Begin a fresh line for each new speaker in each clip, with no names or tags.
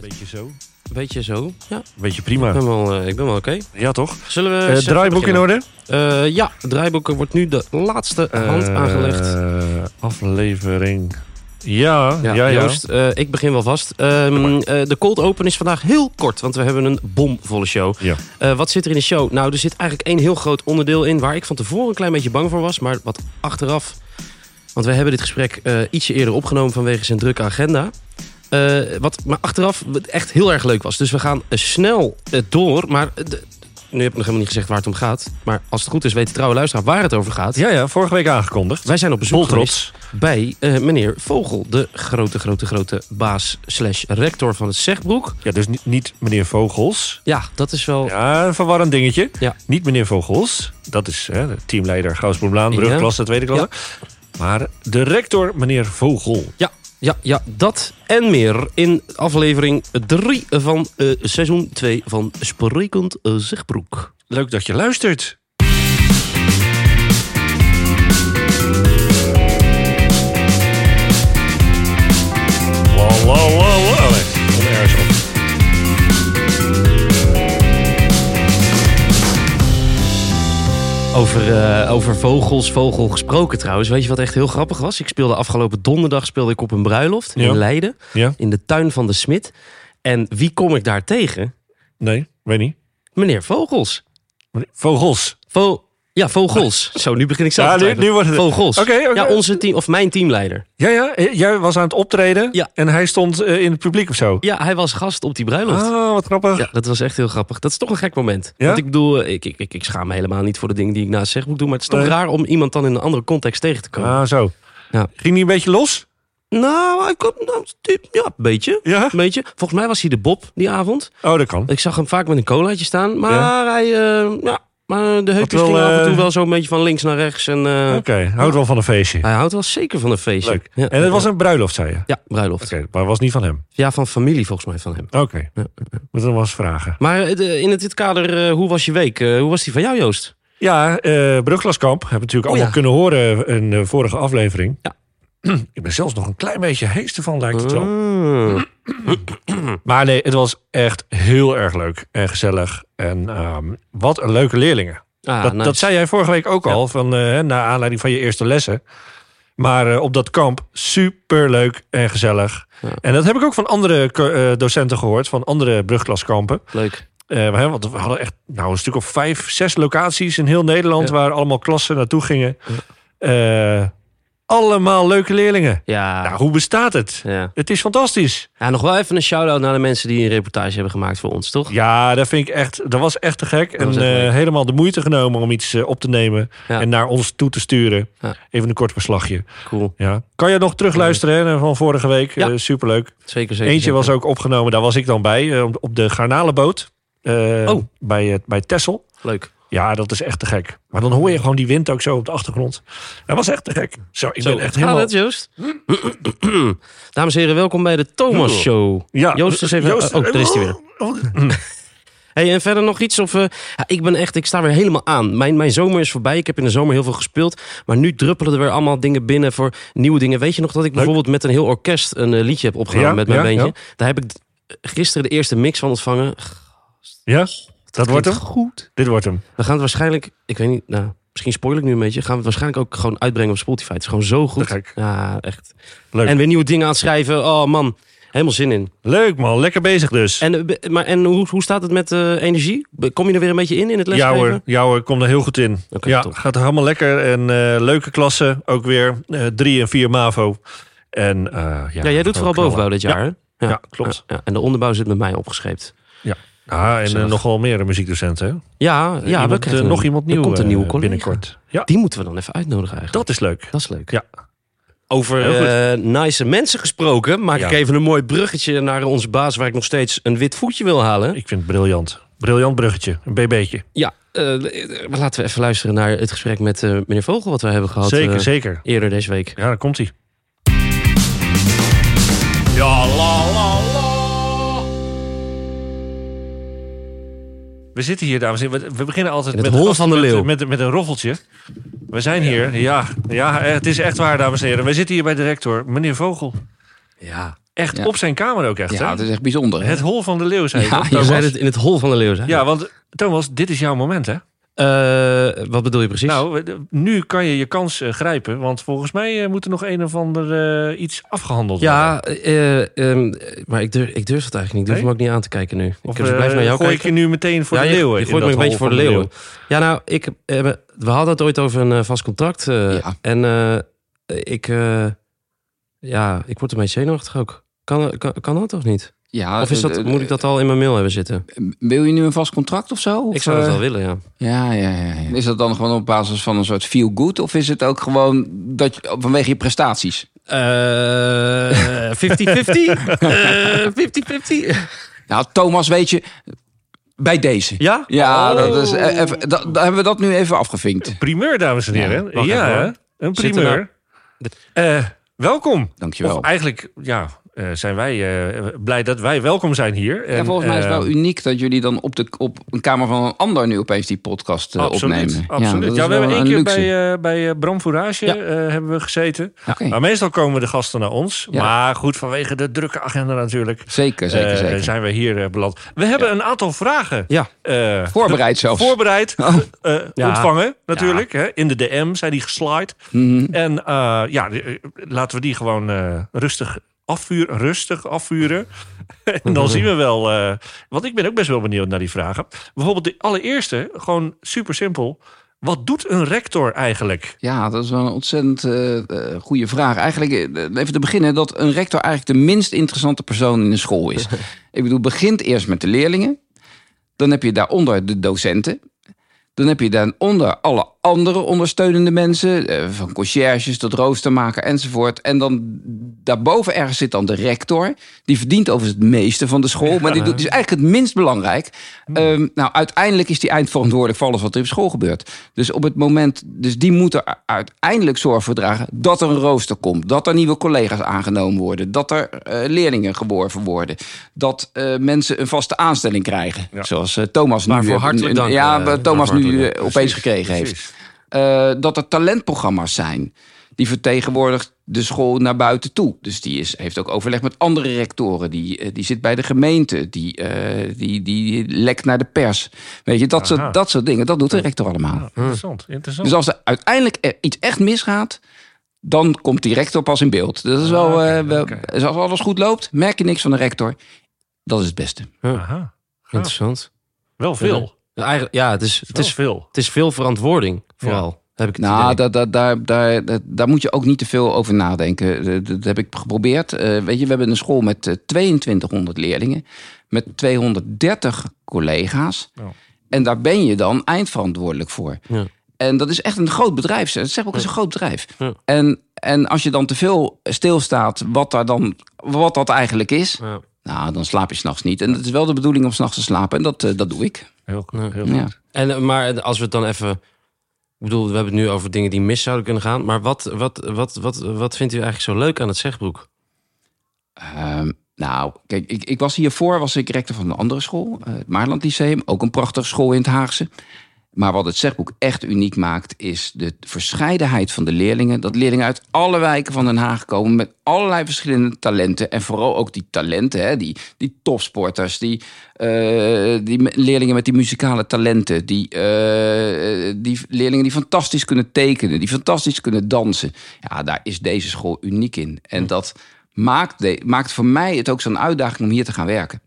Beetje zo.
Beetje zo. Ja,
Beetje
ik
prima.
ben wel, eh, ik ben wel oké.
Ja, toch?
Zullen we... Even
draaiboek in orde?
Eh, ja, draaiboek wordt nu de laatste hand aangelegd.
aflevering. Ja, ja, ja.
Joost, ik begin wel vast. Ehm, eh, de cold open is vandaag heel kort, want we hebben een bomvolle show.
Ja.
Wat zit er in de show? Nou, er zit eigenlijk één heel groot onderdeel in... waar ik van tevoren een klein beetje bang voor was, maar wat achteraf... Want we hebben dit gesprek ietsje eerder opgenomen vanwege zijn drukke agenda. Eh, wat maar achteraf echt heel erg leuk was. Dus we gaan eh, snel eh, door, maar... de- nu heb ik nog helemaal niet gezegd waar het om gaat. Maar als het goed is, weet de trouwe luisteraar waar het over gaat.
Ja, ja, vorige week aangekondigd.
Wij zijn op bezoek geweest bij meneer Vogel, de grote, grote, grote baas slash rector van het Zegbroek.
Ja, dus niet, niet meneer Vogels.
Ja, dat is wel...
Ja, een verwarrend dingetje.
Ja.
Niet meneer Vogels. Dat is hè, de teamleider Gauwsbloemlaan, brugklasse, tweede klasse. Maar de rector, meneer Vogel.
Ja, ja, ja, dat en meer in aflevering 3 van eh, seizoen 2 van Sprekend Zegbroek.
Leuk dat je luistert.
Over, eh, over vogels, vogel gesproken trouwens. Weet je wat echt heel grappig was? Ik speelde afgelopen donderdag speelde ik op een bruiloft
Ja.
in Leiden.
Ja?
In de tuin van de Smit. En wie kom ik daar tegen?
Nee, weet niet.
Meneer Vogels.
Meneer Vogels.
Vo ja, Vogels. Zo, nu begin ik zelf
Ja,
te
nu, nu wordt het...
Vogels.
Oké, oké.
Ja, onze team, of mijn teamleider.
Ja, ja, eh, jij was aan het optreden
Ja.
en hij stond eh, in het publiek of zo.
Ja, hij was gast op die bruiloft.
Ah, wat grappig.
Ja, dat was echt heel grappig. Dat is toch een gek moment.
Ja?
Want ik bedoel, ik, ik, ik, ik schaam me helemaal niet voor de dingen die ik naast zeg moet doen. Maar het is toch
Nee.
raar om iemand dan in een andere context tegen te komen.
Ah, zo.
Ja.
Ging hij een beetje los?
Nou, komt, nou, ja, een beetje.
Ja?
Een beetje. Volgens mij was hij de Bob die avond.
Oh, dat kan.
Ik zag hem vaak met een colaatje staan. Maar
Ja.
hij, eh, ja, maar de heupjes
wel,
gingen af en toe
eh,
wel zo'n beetje van links naar rechts. En eh,
Oké, houdt wel van een feestje.
hij houdt wel zeker van een feestje.
Leuk.
Ja,
En het was een bruiloft, zei je?
Ja, bruiloft.
maar het was niet van hem.
Ja, van familie volgens mij van hem.
Oké, moet dan wel eens vragen.
Maar eh, in dit kader, eh, hoe was je week? Eh, hoe was die van jou, Joost?
Ja, eh Bruglaskamp hebben we natuurlijk
Oh,
allemaal
ja.
kunnen horen in de vorige aflevering.
Ja.
Ik ben zelfs nog een klein beetje hees ervan, lijkt het wel. Maar nee, het was echt heel erg leuk en gezellig. En ehm, wat een leuke leerlingen.
Ah,
dat,
nice.
dat zei jij vorige week ook
Ja.
al, van, eh, naar aanleiding van je eerste lessen. Maar eh, op dat kamp, super leuk en gezellig.
Ja.
En dat heb ik ook van andere eh, docenten gehoord, van andere brugklaskampen.
Leuk.
Want we hadden echt nou, een stuk of vijf, zes locaties in heel Nederland...
Ja.
waar allemaal klassen naartoe gingen. Eh, allemaal leuke leerlingen.
Ja.
Nou, hoe bestaat het?
ja.
Het is fantastisch.
ja, nog wel even een shout-out naar de mensen die een reportage hebben gemaakt voor ons, toch?
Ja, dat vind ik echt. Dat was echt te gek. En
echt
eh, helemaal de moeite genomen om iets eh, op te nemen
Ja.
en naar ons toe te sturen.
Ja.
Even een kort verslagje.
Cool.
Ja. Kan je nog terugluisteren hè, van vorige week?
Ja.
Eh, superleuk.
Zeker, zeker.
Eentje was ook opgenomen, daar was ik dan bij, op- de garnalenboot.
Oh.
bij, bij Tessel.
Leuk.
Ja, dat is echt te gek. Maar dan hoor je gewoon die wind ook zo op de achtergrond. Dat was echt te gek. Zo, ik
Zo,
ben echt
gaat
helemaal...
het, Joost? Dames en heren, welkom bij de Thomas Show.
Ja,
Joost is even...
Joost-
oh, daar is hij weer. Hey, en verder nog iets? Of, eh, ja, ik ben echt, ik sta weer helemaal aan. Mijn, mijn zomer is voorbij. Ik heb in de zomer heel veel gespeeld. Maar nu druppelen er weer allemaal dingen binnen voor nieuwe dingen. Weet je nog dat ik bijvoorbeeld met een heel orkest een eh, liedje heb opgenomen
Ja,
met mijn
ja,
beentje?
ja.
Daar heb ik gisteren de eerste mix van ontvangen.
Ja, dat wordt hem.
Goed.
Dit wordt hem.
We gaan het waarschijnlijk, ik weet niet, nou, misschien spoil ik nu een beetje. Gaan we het waarschijnlijk ook gewoon uitbrengen op Spotify. Het is gewoon zo goed. Ja, echt.
Leuk.
En weer nieuwe dingen aan het schrijven. Oh man, helemaal zin in.
Leuk man, lekker bezig dus.
En, eh, maar, en hoe, hoe staat het met eh, energie? Kom je er weer een beetje in, in het
Ja
lesgeven?
hoor, ja hoor, ik kom er heel goed in.
Oké,
ja,
top.
gaat helemaal lekker. En eh, leuke klassen, ook weer. drie en vier MAVO. En, ja,
Ja, jij doet vooral
knallen.
bovenbouw dit jaar?
Ja, klopt.
Ja, ja. En de onderbouw zit met mij opgescheept.
Ja, en eh, nogal meer muziekdocenten. hè?
Ja, ja
Iemand,
we
eh,
krijgen
nog
een-
iemand nieuw
Er komt een
eh,
nieuwe collega.
binnenkort. Ja,
Die moeten we dan even uitnodigen eigenlijk.
dat is leuk.
Dat is leuk.
Ja.
Over eh nice mensen gesproken, maak
Ja.
ik even een mooi bruggetje naar onze baas... waar ik nog steeds een wit voetje wil halen.
Ik vind het briljant. Briljant bruggetje, een bb'tje.
Ja, eh, laten we even luisteren naar het gesprek met eh, meneer Vogel... wat wij hebben gehad
Zeker,
eh,
zeker.
eerder deze week.
Ja, daar komt hij. Ja, la, la, We zitten hier, dames en heren. We- We beginnen altijd
het
met,
hol van de leeuw.
Met, met, een roffeltje. We zijn hier. Ja, ja, het is echt waar, dames en heren. Wij zitten hier bij de rector, meneer Vogel.
Ja,
Echt op zijn kamer ook echt,
Ja,
hè?
het is echt bijzonder.
Het hol van de leeuw, zei je
Ja, je
Thomas?
zei het in het hol van de leeuw. hè?
Ja, want Thomas, dit is jouw moment, hè?
Eh, wat bedoel je precies?
Nou, nu kan je je kans eh, grijpen. Want volgens mij eh, moet er nog een of ander eh, iets afgehandeld
ja,
worden.
eh, ehm, maar ik durf, ik durf het eigenlijk niet. Ik durf
Nee?
hem ook niet aan te kijken nu.
Of
ik blijf naar jou
gooi
kijken.
ik je nu meteen voor
ja,
de
je-
leeuwen?
Je,
in
gooit me
dat
een beetje voor de leeuwen. Ja, nou, ik, we hadden het ooit over een vast contract. eh,
Ja.
En eh, ik, eh, ja, ik word een beetje zenuwachtig ook. Kan, kan, kan dat toch niet?
Ja,
Of is dat,
eh,
moet ik dat al in mijn mail hebben zitten?
Wil je nu een vast contract of zo? Of,
Ik zou dat
eh,
wel willen, ja.
Ja, ja, ja, ja. Is dat dan gewoon op basis van een soort feel good? Of is het ook gewoon dat je, vanwege je prestaties?
Eh, 50-50? Eh, 50-50?
Nou, Thomas, weet je, bij deze.
Ja?
Ja,
Oh.
dat is, eh, even, dat, hebben we dat nu even afgevinkt.
Primeur, dames en heren. Ja, een primeur. Eh, welkom.
Dankjewel.
Of eigenlijk, ja, eh, zijn wij eh, blij dat wij welkom zijn hier.
En volgens mij is het wel
eh,
uniek dat jullie dan op, de, op een kamer van een ander nu opeens die podcast eh,
Absoluut,
opnemen.
absoluut. Ja,
is
we hebben één keer
luxe.
bij, bij Bram Fourage
Ja.
hebben we gezeten. Maar meestal komen de gasten naar ons.
Ja.
Maar goed, vanwege de drukke agenda natuurlijk.
Zeker, zeker, zeker.
zijn we hier beland. We hebben een aantal vragen
Ja.
Voorbereid zelfs.
voorbereid
Oh.
Ja.
ontvangen, natuurlijk. Hè? In de DM zijn die geslide.
Mhm.
En ja, laten we die gewoon rustig afvuren. Rustig afvuren. en dan zien we wel. eh, want ik ben ook best wel benieuwd naar die vragen. Bijvoorbeeld de allereerste, gewoon super simpel. Wat doet een rector eigenlijk?
Ja, dat is wel een ontzettend eh, goede vraag. Eigenlijk, even te beginnen, dat een rector eigenlijk de minst interessante persoon in een school is. Ik bedoel, begint eerst met de leerlingen. Dan heb je daaronder de docenten. Dan heb je daaronder alle andere ondersteunende mensen. eh, Van conciërges tot roostermaker enzovoort. En dan daarboven ergens zit dan de rector. Die verdient overigens het meeste van de school. Maar die doet dus eigenlijk het minst belangrijk. Ehm, nou, uiteindelijk is die eindverantwoordelijk voor alles wat er op school gebeurt. Dus op het moment, dus die moeten er uiteindelijk zorg voor dragen dat er een rooster komt, dat er nieuwe collega's aangenomen worden, dat er eh, leerlingen geworven worden, dat eh, mensen een vaste aanstelling krijgen,
Ja.
zoals Thomas nu,
Waarvoor
eh,
hartelijk
n-
dank,
ja, Thomas nu opeens gekregen heeft. Eh, dat er talentprogramma's zijn. Die vertegenwoordigt de school naar buiten toe. Dus die is, heeft ook overleg met andere rectoren. Die, eh, die zit bij de gemeente. Die, eh, die, die lekt naar de pers. Weet je, dat, soort, dat soort dingen. Dat doet de rector allemaal.
Ja, interessant, interessant.
Dus als er uiteindelijk er iets echt misgaat... dan komt die rector pas in beeld. Dat is wel,
Ah,
als alles goed loopt, merk je niks van de rector. Dat is het beste.
Aha.
Interessant.
Wel veel.
Ja, eigenlijk, ja het, is, het, is,
veel.
het is veel verantwoording, vooral. Heb ik
Nou, daar, daar, daar, daar, daar, moet je ook niet te veel over nadenken. Dat, dat heb ik geprobeerd. Eh, weet je, we hebben een school met eh, 2200 leerlingen. Met 230 collega's.
Ja.
En daar ben je dan eindverantwoordelijk voor.
Ja.
En dat is echt een groot bedrijf. Dat zeg ook, het is een groot bedrijf.
Ja.
En, en als je dan te veel stilstaat wat, daar dan, wat dat eigenlijk is...
Ja.
Nou, dan slaap je s'nachts niet. En het is wel de bedoeling om s'nachts te slapen. En dat, eh, dat doe ik.
Heel,
Ja.
heel
Ja.
goed.
En, eh, maar als we het dan even... Ik bedoel, we hebben het nu over dingen die mis zouden kunnen gaan. Maar wat, wat, wat, wat, wat vindt u eigenlijk zo leuk aan het Zegbroek?
Ehm, nou, kijk, ik, ik was hiervoor was ik rector van een andere school, eh, het Maarland Lyceum. Ook een prachtige school in het Haagse. Maar wat het zegboek echt uniek maakt, is de verscheidenheid van de leerlingen. Dat leerlingen uit alle wijken van Den Haag komen met allerlei verschillende talenten. En vooral ook die talenten, hè, die, die topsporters, die, eh, die leerlingen met die muzikale talenten. Die, eh, die leerlingen die fantastisch kunnen tekenen, die fantastisch kunnen dansen. Ja, daar is deze school uniek in. En dat maakt, de, maakt voor mij het ook zo'n uitdaging om hier te gaan werken.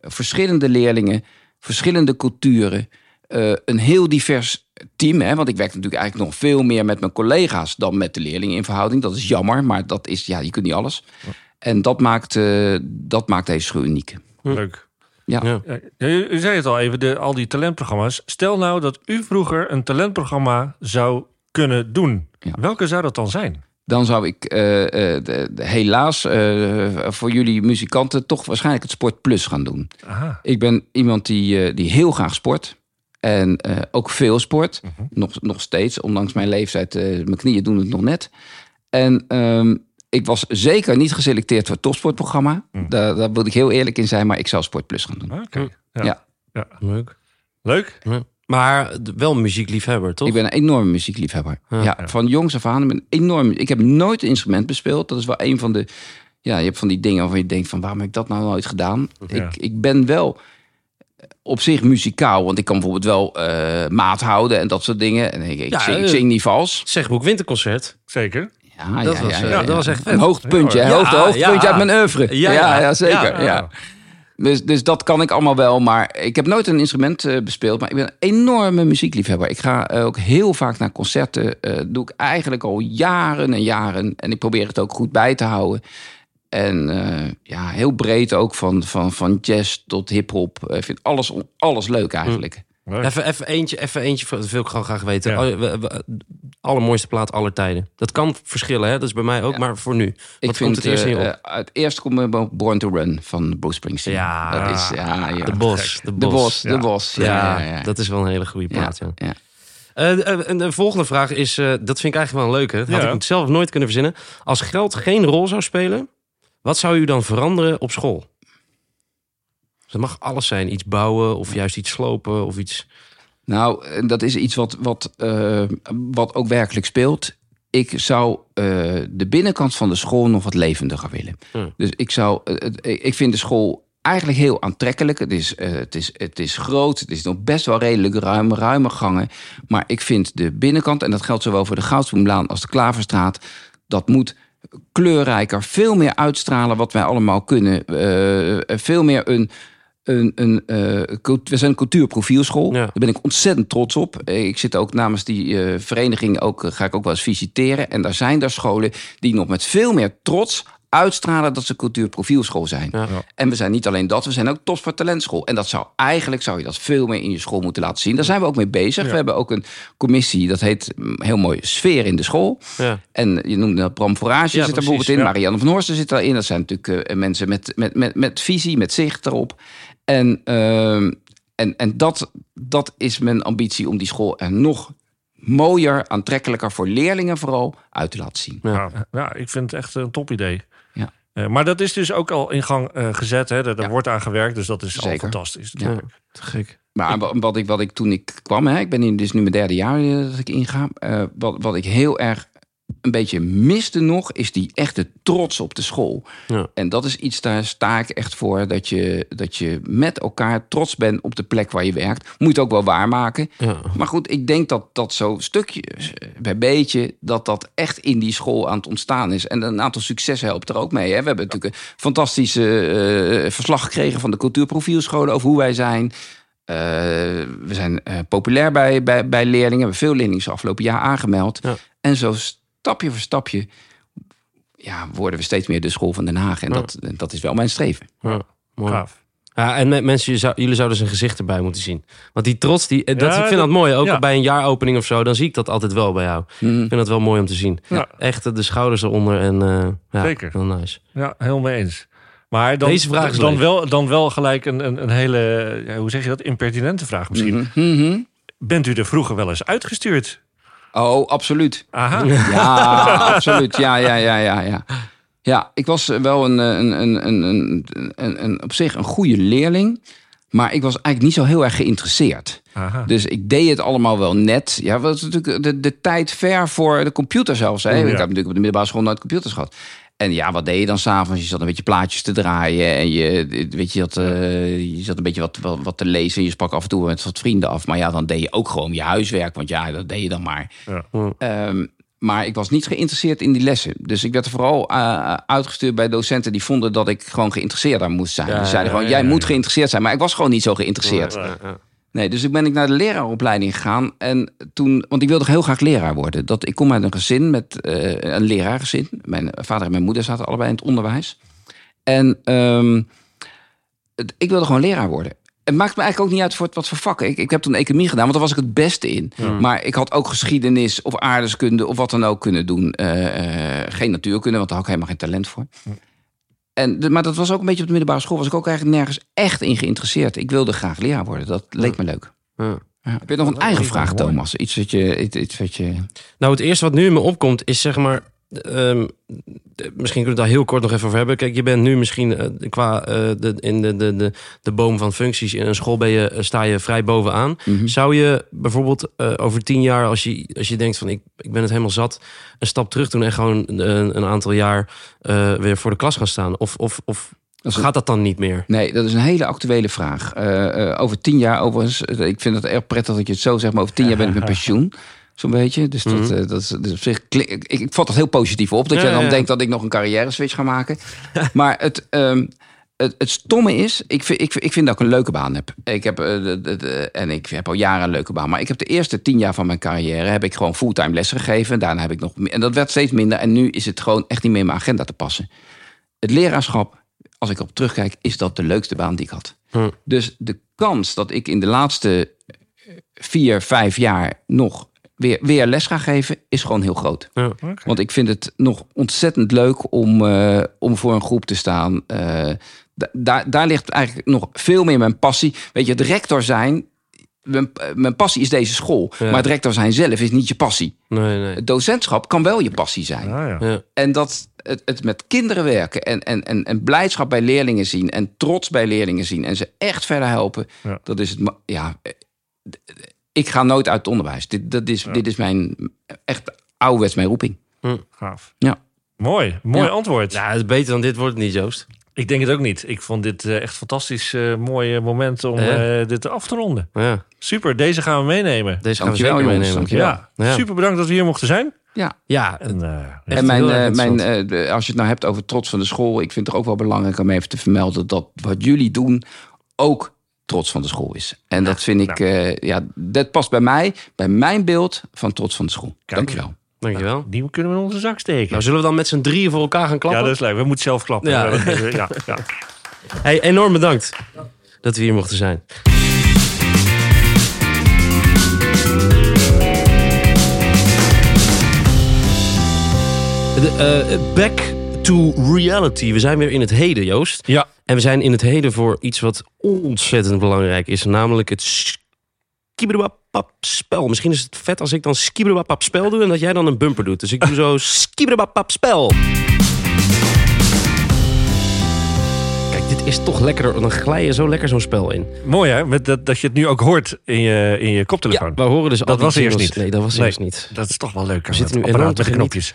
Verschillende leerlingen, verschillende culturen. Eh, een heel divers team. Hè? Want ik werk natuurlijk eigenlijk nog veel meer met mijn collega's dan met de leerlingen in verhouding. Dat is jammer, maar dat is, ja, je kunt niet alles. En dat maakt, eh, dat maakt deze school uniek.
Leuk.
Ja.
Ja.
U, u zei het al even, de, al die talentprogramma's. Stel nou dat u vroeger een talentprogramma zou kunnen doen.
Ja.
Welke zou dat dan zijn?
Dan zou ik eh, eh, de- de- helaas eh, voor jullie muzikanten toch waarschijnlijk het Sport Plus gaan doen.
Aha.
Ik ben iemand die, eh, die heel graag sport. En eh, ook veel sport.
Mhm.
nog, nog steeds, ondanks mijn leeftijd. eh, mijn knieën doen het nog net. En ehm, ik was zeker niet geselecteerd voor het topsportprogramma.
Mhm.
Daar, daar wil ik heel eerlijk in zijn. Maar ik zou Sport Plus gaan doen.
Oké. Ja.
Ja.
Ja.
Leuk.
Leuk.
Ja. Maar wel muziekliefhebber, toch?
Ik ben een enorme muziekliefhebber.
Ja.
Ja, van jongs af aan. Ik, ben enorm, ik heb nooit een instrument bespeeld. Dat is wel een van de ja, je hebt van die dingen waarvan je denkt van waarom heb ik dat nou nooit gedaan?
Ja.
Ik, ik ben wel op zich muzikaal, want ik kan bijvoorbeeld wel eh, maat houden en dat soort dingen. En ik, ik,
Ja,
zing, ik
eh,
zing niet vals.
Zegboek Winterconcert.
Zeker.
Ja,
dat
ja,
was,
ja,
eh,
ja,
dat was echt.
Een hoogtepuntje,
hoor.
Hoogte, hoogtepuntje
ja.
uit mijn oeuvre.
Ja,
Ja, zeker.
Ja.
Ja. Dus, dus dat kan ik allemaal wel. Maar ik heb nooit een instrument eh, bespeeld. Maar ik ben een enorme muziekliefhebber. Ik ga ook heel vaak naar concerten. eh doe ik eigenlijk al jaren en jaren. En ik probeer het ook goed bij te houden. En eh, ja, heel breed ook. Van, van, van jazz tot hip-hop. Ik vind alles, alles leuk eigenlijk.
Leuk.
Even, even eentje, even eentje, dat wil ik gewoon graag weten.
Ja.
Oh, Allermooiste plaat aller tijden. Dat kan verschillen, hè? dat is bij mij ook,
Ja.
maar voor nu.
Ik
Wat
vind
komt het eerst
eh,
op?
eh, het eerste komt me Born to Run van Bruce Springsteen.
Ja.
dat is ja, ja.
de Bos. De
De
Bos.
de bos. Ja,
Ja,
ja, ja.
dat is wel een hele goede plaat. Ja.
ja.
Eh, eh, en de volgende vraag is, eh, dat vind ik eigenlijk wel een leuke. Dat had
Ja.
ik zelf nooit kunnen verzinnen. Als geld geen rol zou spelen, wat zou u dan veranderen op school? Dus het mag alles zijn. Iets bouwen of juist iets slopen of iets...
Nou, eh, dat is iets wat, wat, eh, wat ook werkelijk speelt. Ik zou eh, de binnenkant van de school nog wat levendiger willen.
Hmm.
Dus ik zou, het- ik vind de school eigenlijk heel aantrekkelijk. Het is, het, is, het is groot, het is nog best wel redelijk ruim, ruime gangen. Maar ik vind de binnenkant, en dat geldt zowel voor de Goudsbloemlaan als de Klaverstraat, dat moet kleurrijker, veel meer uitstralen wat wij allemaal kunnen. Eh, veel meer een. Een, een, eh, we zijn een cultuurprofielschool.
Ja.
Daar ben ik ontzettend trots op. Eh, Ik zit ook namens die eh, vereniging, ook, eh, ga ik ook wel eens visiteren. En daar zijn daar scholen die nog met veel meer trots uitstralen dat ze cultuurprofielschool zijn.
Ja.
En we zijn niet alleen dat, we zijn ook top voor talentschool. En dat zou eigenlijk zou je dat veel meer in je school moeten laten zien. Daar zijn we ook mee bezig. We hebben ook een commissie, dat heet mm, heel mooi sfeer in de school.
Ja.
En je noemde dat Bram Forage
Ja,
zit er bijvoorbeeld in.
ja.
Marianne van Horsten zit daarin. Dat zijn natuurlijk eh, mensen met, met, met, met visie, met zicht erop. En, ehm, en, en dat, dat is mijn ambitie om die school er nog mooier, aantrekkelijker voor leerlingen vooral uit te laten zien.
Ja.
Ja. ja, ik vind het echt een top idee. Eh, maar dat is dus ook al in gang eh, gezet. Hè? Daar
Ja.
wordt aan gewerkt, dus dat is al fantastisch.
Ja.
Ja, te gek.
Maar wa- wat ik, wat ik toen ik kwam, hè, ik ben in, dit is nu mijn derde jaar eh, dat ik inga. eh, wat, wat ik heel erg een beetje miste nog, is die echte trots op de school.
Ja.
En dat is iets, daar sta ik echt voor, dat je, dat je met elkaar trots bent op de plek waar je werkt. Moet je het ook wel waarmaken.
Ja.
Maar goed, ik denk dat dat zo stukje bij beetje, dat dat echt in die school aan het ontstaan is. En een aantal successen helpt er ook mee. Hè. We hebben natuurlijk een fantastische eh, verslag gekregen van de cultuurprofielscholen over hoe wij zijn. Eh, we zijn eh, populair bij, bij, bij leerlingen. We hebben veel leerlingen afgelopen jaar aangemeld.
Ja.
En zo stapje voor stapje ja, worden we steeds meer de school van Den Haag. En
Ja.
dat, dat is wel mijn streven.
Ja, mooi.
Gaaf.
Ja, en me- mensen, zou- jullie zouden zijn gezicht erbij moeten zien. Want die trots, die, eh, dat,
Ja,
ik vind
dat-
dat mooi. Ook
ja.
bij een jaaropening of zo, dan zie ik dat altijd wel bij jou.
Mhm.
Ik vind dat wel mooi om te zien.
Ja.
Echt eh, de schouders eronder en eh ja,
Zeker.
heel nice.
Ja, helemaal mee eens. Maar dan,
Deze vraag is
dan,
leuk.
wel, dan wel gelijk een, een, een hele, ja, hoe zeg je dat, impertinente vraag misschien.
Mhm. Mhm.
Bent u er vroeger wel eens uitgestuurd?
Oh, absoluut.
Aha.
Ja, absoluut. Ja, ja, ja, ja, ja. Ja, ik was wel een, een, een, een, een, een, een- op zich een goede leerling. Maar ik was eigenlijk niet zo heel erg geïnteresseerd.
Aha.
Dus ik deed het allemaal wel net. Ja, was natuurlijk de, de tijd ver voor de computer zelfs. Hè?
Ja.
Ik heb natuurlijk op de middelbare school nooit computers gehad. En ja, wat deed je dan s'avonds? Je zat een beetje plaatjes te draaien. En je, weet je, dat, eh, je zat een beetje wat, wat, wat te lezen. En je sprak af en toe met wat vrienden af. Maar ja, dan deed je ook gewoon je huiswerk. Want ja, dat deed je dan maar.
Ja.
Ehm, maar ik was niet geïnteresseerd in die lessen. Dus ik werd er vooral eh, uitgestuurd bij docenten die vonden dat ik gewoon geïnteresseerd aan moest zijn.
Ja,
die zeiden
ja,
gewoon,
ja,
jij
ja,
moet
ja.
geïnteresseerd zijn. Maar ik was gewoon niet zo geïnteresseerd. Nee, dus ik ben ik naar de leraaropleiding gegaan. En toen, want ik wilde heel graag leraar worden. Dat, ik kom uit een gezin met eh, een leraargezin. Mijn vader en mijn moeder zaten allebei in het onderwijs. En ehm, het- ik wilde gewoon leraar worden. Het maakt me eigenlijk ook niet uit voor het- wat voor vakken. Ik, ik heb toen economie gedaan, want daar was ik het beste in. Maar ik had ook geschiedenis of aardeskunde of wat dan ook kunnen doen. Eh, eh, geen natuurkunde, want daar had ik helemaal geen talent voor. En, maar dat was ook een beetje op de middelbare school. Was ik ook eigenlijk nergens echt in geïnteresseerd. Ik wilde graag leraar worden. Dat leek me leuk.
Ja.
Ja. Heb je nog een eigen vraag. Thomas? Iets wat je. Iets, iets wat je...
Nou, het eerste wat nu in me opkomt is zeg maar... ehm, de- misschien kunnen we het daar heel kort nog even over hebben. Kijk, je bent nu misschien eh, qua eh, de, in de, de, de, de boom van functies in een school ben je, eh, sta je vrij bovenaan.
Mhm.
Zou je bijvoorbeeld over tien jaar, als je, als je denkt van ik, ik ben het helemaal zat, een stap terug doen en gewoon een, een aantal jaar weer voor de klas gaan staan? Of, of, of
Dat
gaat dat dan niet meer?
Nee, dat is een hele actuele vraag. Over tien jaar, overigens, ik vind het erg prettig dat je het zo zegt, maar over tien jaar ben ik met pensioen. Zo'n beetje. Dus dat,
Mhm.
eh, dat, is, dus op zich ik, ik vat dat heel positief op. Dat
Ja,
jij dan
ja,
denkt dat ik nog een carrière switch ga maken. maar het, ehm, het, het stomme is, ik vind, ik, ik vind dat ik een leuke baan heb. Ik heb, eh, de- de- de- en ik heb al jaren een leuke baan. Maar ik heb de eerste tien jaar van mijn carrière heb ik gewoon fulltime les gegeven. Daarna heb ik nog meer- en dat werd steeds minder. En nu is het gewoon echt niet meer in mijn agenda te passen. Het leraarschap, als ik op terugkijk, is dat de leukste baan die ik had.
Hm.
Dus de kans dat ik in de laatste vier, vijf jaar nog weer, weer les ga geven, is gewoon heel groot.
Ja.
Want ik vind het nog ontzettend leuk om, eh, om voor een groep te staan. Eh, da- daar, daar ligt eigenlijk nog veel meer mijn passie. Weet je, het rector zijn. Mijn, mijn passie is deze school.
Ja.
Maar het rector zijn zelf is niet je passie.
Nee, nee.
Het docentschap kan wel je passie zijn.
Ah, ja.
Ja.
En dat het, het met kinderen werken en, en, en, en blijdschap bij leerlingen zien en trots bij leerlingen zien en ze echt verder helpen,
Ja.
dat is het. Ja, ik ga nooit uit het onderwijs. Dit, dat is, dit is mijn echt ouderwets mijn roeping.
Gaaf.
Ja.
Mooi, mooi
Ja.
antwoord.
Ja, het is beter dan dit wordt het niet, Joost.
Ik denk het ook niet. Ik vond dit eh, echt fantastisch eh mooi moment om
Ja.
eh, dit af te ronden.
Ja,
Super, deze gaan we meenemen.
deze gaan we zeker meenemen.
Dankjewel.
Ja,
Ja.
super bedankt dat we hier mochten zijn.
Ja.
Ja,
En, eh,
en mijn, eh, mijn, eh, de- als je het nou hebt over trots van de school, ik vind het toch ook wel belangrijk om even te vermelden dat wat jullie doen ook trots van de school is. En dat vind ik, eh, ja, dat past bij mij, bij mijn beeld van trots van de school.
Kijk.
Dankjewel.
dankjewel.
die kunnen we in onze zak steken.
Nou, zullen we dan met z'n drieën voor elkaar gaan klappen?
ja, dat is leuk. We moeten zelf klappen.
Ja.
Ja, dat- ja, ja.
Hey, enorm bedankt dat we hier mochten zijn. De, eh, back to reality. We zijn weer in het heden, Joost.
ja.
En we zijn in het heden voor iets wat ontzettend belangrijk is. Namelijk het skibberabap spel. Misschien is het vet als ik dan skibberabap spel doe... en dat jij dan een bumper doet. Dus ik doe zo skibberabap spel. Kijk, dit is toch lekkerder. Dan glij je zo lekker zo'n spel in.
Mooi hè, Met dat, dat je het nu ook hoort in je, in je koptelefoon.
Ja, we horen dus al
Dat
die
was eerst niet.
Nee, dat was
Nee.
eerst niet.
Dat is toch wel leuk.
We zitten nu enorm te genieten.
knopjes.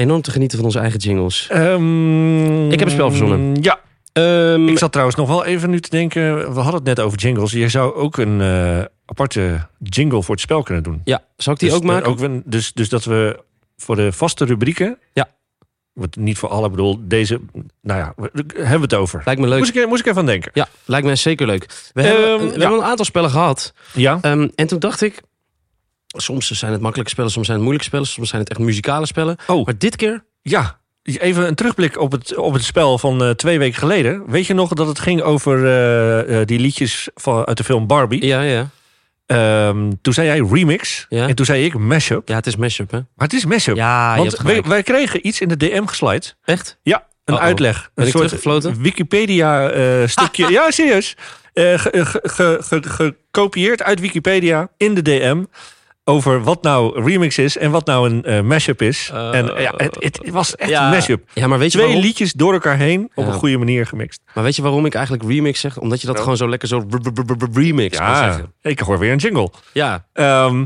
Enorm te genieten van onze eigen jingles.
Ehm,
Ik heb een spel verzonnen.
Ja,
Ehm,
ik zat trouwens nog wel even nu te denken. We hadden het net over jingles. Je zou ook een eh, aparte jingle voor het spel kunnen doen.
ja, zal ik die
Dus,
ook maken?
Ook, dus, dus dat we voor de vaste rubrieken.
Ja.
Wat niet voor alle, bedoel, deze. Nou ja, we- hebben we het over.
Lijkt me leuk.
Moest ik, moest ik even aan denken.
Ja, lijkt me zeker leuk. We,
Ehm,
hebben, we
ja.
hebben een aantal spellen gehad.
Ja.
En toen dacht ik... Soms zijn het makkelijke spellen, soms zijn het moeilijke spellen... soms zijn het echt muzikale spellen.
Oh.
Maar dit keer...
Ja, even een terugblik op het, op het spel van eh, twee weken geleden. Weet je nog dat het ging over eh, eh, die liedjes van, uit de film Barbie?
Ja, ja.
Ehm, toen zei jij remix
Ja.
en toen zei ik mashup.
Ja, het is mashup, hè?
Maar het is mashup.
Ja, je
Want
hebt
wij, wij kregen iets in de DM geslide.
Echt?
Ja, een
Uh-oh.
uitleg.
Ben
een
ik teruggefloten?
Wikipedia eh, stukje. ja, serieus. Ge- ge- ge- ge- gekopieerd uit Wikipedia in de DM. Over wat nou remix is en wat nou een eh, mashup is.
Uh,
en ja, het, het was echt
ja.
een mashup.
Ja, maar weet je
Twee
waarom?
liedjes door elkaar heen op
Ja.
een goede manier gemixt.
Maar weet je waarom ik eigenlijk remix zeg? Omdat je dat
Ja.
gewoon zo lekker zo remix kan
Ja,
zeggen.
ik hoor weer een jingle.
Ja,
Ehm,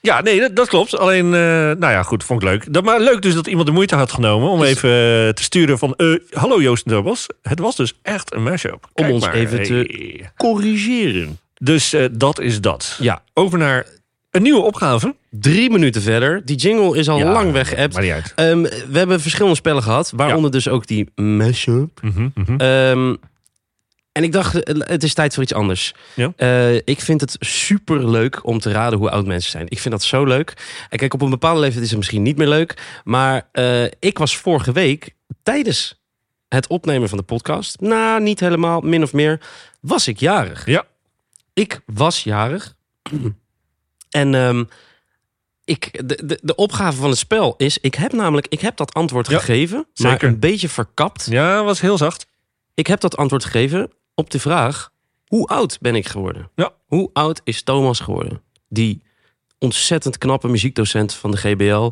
ja, nee, dat, dat klopt. Alleen, eh, nou ja, goed, vond ik leuk. Dat, maar leuk dus dat iemand de moeite had genomen om
Dus-
even eh, te sturen van... eh, hallo Joost en Dobos. Het was dus echt een mashup. Kijk
ons
maar.
even te- corrigeren.
Dus eh, dat is dat.
Ja,
Over naar een nieuwe opgave.
drie minuten verder. Die jingle is al
Ja,
lang weggeëpt.
Uit.
Ehm, we hebben verschillende spellen gehad, waaronder dus ook die mashup. Ehm, en ik dacht, eh, het is tijd voor iets anders.
Ja.
Eh, ik vind het super leuk om te raden hoe oud mensen zijn. Ik vind dat zo leuk. En kijk, op een bepaalde leeftijd is het misschien niet meer leuk. Maar eh, ik was vorige week tijdens het opnemen van de podcast, nou niet helemaal, min of meer, was ik jarig.
Ja.
Ik was jarig. En ehm, ik, de, de, de opgave van het spel is, ik heb namelijk, ik heb dat antwoord
Ja,
gegeven, maar
zeker.
een beetje verkapt.
Ja, was heel zacht.
Ik heb dat antwoord gegeven op de vraag: hoe oud ben ik geworden?
Ja.
Hoe oud is Thomas geworden? Die ontzettend knappe muziekdocent van de GBL.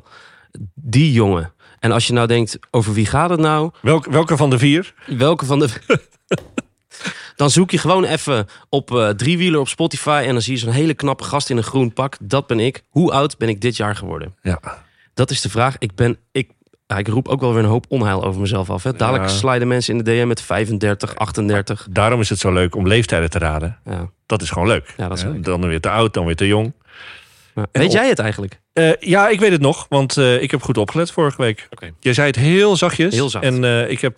Die jongen. En als je nou denkt, over wie gaat het nou?
Welk, welke van de vier?
Welke van de... dan zoek je gewoon even op eh driewieler op Spotify... en dan zie je zo'n hele knappe gast in een groen pak. Dat ben ik. Hoe oud ben ik dit jaar geworden?
Ja.
Dat is de vraag. Ik ben... Ik, ja, ik roep ook wel weer een hoop onheil over mezelf af. Hè. Dadelijk
Ja.
sliden mensen in de DM met 35, 38.
Daarom is het zo leuk om leeftijden te raden.
Ja.
Dat is gewoon leuk.
Ja, dat is
Hè?
leuk.
Dan weer te oud, dan weer te jong.
Weet
op-
jij het eigenlijk?
Eh, ja, ik weet het nog, want eh, ik heb goed opgelet vorige week.
Oké.
Je zei het heel zachtjes.
Heel zacht.
En ik, heb,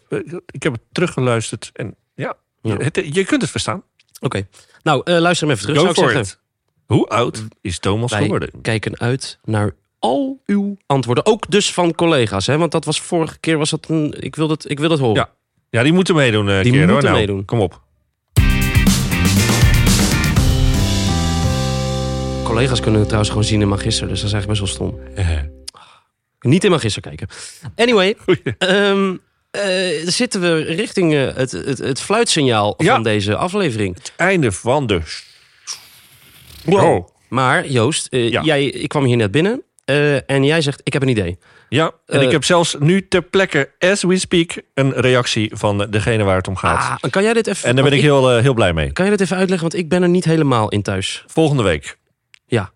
ik heb het teruggeluisterd. En ja,
Ja.
Je kunt het verstaan.
Oké. Nou, eh, luister hem even terug,
Go
zou ik zeggen.
Hoe oud is Thomas
Wij
geworden?
kijken uit naar al uw antwoorden. Ook dus van collega's, hè? Want dat was vorige keer was dat een... Ik wil dat, ik wil dat horen.
Ja. Ja, die moeten meedoen, eh
Die
keer, hoor.
moeten
Nou,
meedoen.
Kom op.
Collega's kunnen het trouwens gewoon zien in Magister, dus dat is eigenlijk best wel stom. Niet in Magister kijken. Anyway,
Goeie.
Eh, zitten we richting eh, het, het, het fluitsignaal
Ja.
van deze aflevering.
Einde van de...
Wow.
Oh.
Maar Joost, eh,
Ja.
jij, ik kwam hier net binnen en jij zegt, ik heb een idee.
Ja, en ik heb zelfs nu ter plekke, as we speak, een reactie van degene waar het om gaat.
Ah, kan jij dit even...
en daar ben ik
want
heel, heel blij mee.
Kan je dit even uitleggen? Want ik ben er niet helemaal in thuis.
Volgende week
Ja,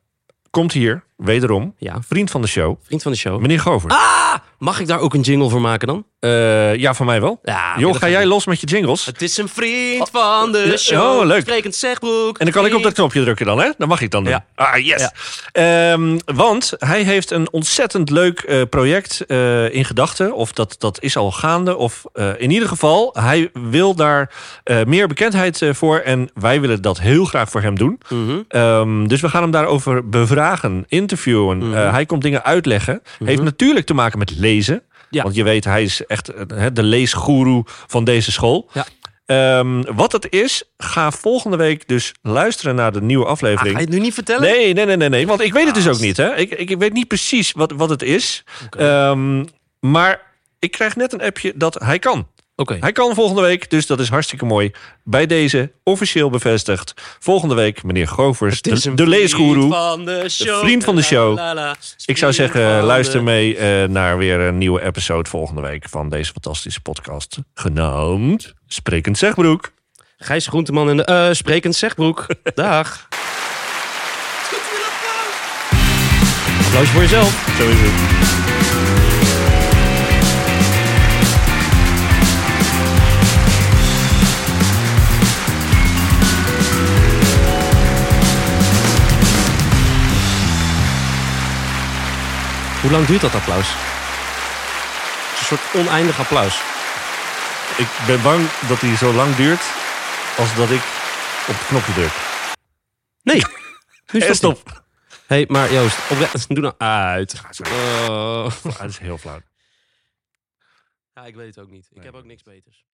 komt hier, wederom,
ja.
vriend van de show,
Vriend van de show.
meneer Gover.
Ah, mag ik daar ook een jingle voor maken dan?
Eh, ja, van mij wel.
Ja,
Joh,
dat
ga jij los met je jingles?
Het is een vriend van de
ja,
show.
oh, leuk.
Sprekend Zegbroek.
En dan kan ik op dat knopje drukken dan, hè? Dat mag ik dan doen.
Ja.
Ah, yes. Ehm, want hij heeft een ontzettend leuk eh, project eh, in gedachten. Of dat, dat is al gaande. Of eh, in ieder geval, hij wil daar eh, meer bekendheid eh, voor. En wij willen dat heel graag voor hem doen.
Mhm.
Ehm, dus we gaan hem daarover bevragen, interviewen.
Mhm.
Eh, hij komt dingen uitleggen. Heeft natuurlijk te maken met lezen.
Ja.
Want je weet, hij is echt de leesgoeroe van deze school.
Ja.
Ehm, wat het is, ga volgende week dus luisteren naar de nieuwe
Ah,
aflevering.
ga je het nu niet vertellen?
Nee, nee, nee, nee, nee. Want ik weet het dus ook
Haast.
niet. Hè? Ik, ik, ik weet niet precies wat, wat het is. Ehm, maar ik krijg net een appje dat hij kan.
Oké.
Hij kan volgende week, dus dat is hartstikke mooi. Bij deze officieel bevestigd. Volgende week, meneer Govers, de, de leesgoeroe.
vriend van de show.
vriend van de show.
La, la, la.
Ik zou zeggen, luister mee eh, naar weer een nieuwe episode volgende week van deze fantastische podcast. Genaamd Sprekend Zegbroek.
Gijs Groenteman en de... eh Sprekend Zegbroek. Dag. Applaus voor jezelf.
Zo is het.
Hoe lang duurt dat applaus? Het is een soort oneindig applaus.
Ik ben bang dat hij zo lang duurt als dat ik op het knopje druk.
Nee. Nu
stop.
Hé, hey, maar Joost, oprecht, doe nou uit. Oh.
Dat is heel flauw.
Ja, ik weet het ook niet. Ik heb ook niks beters.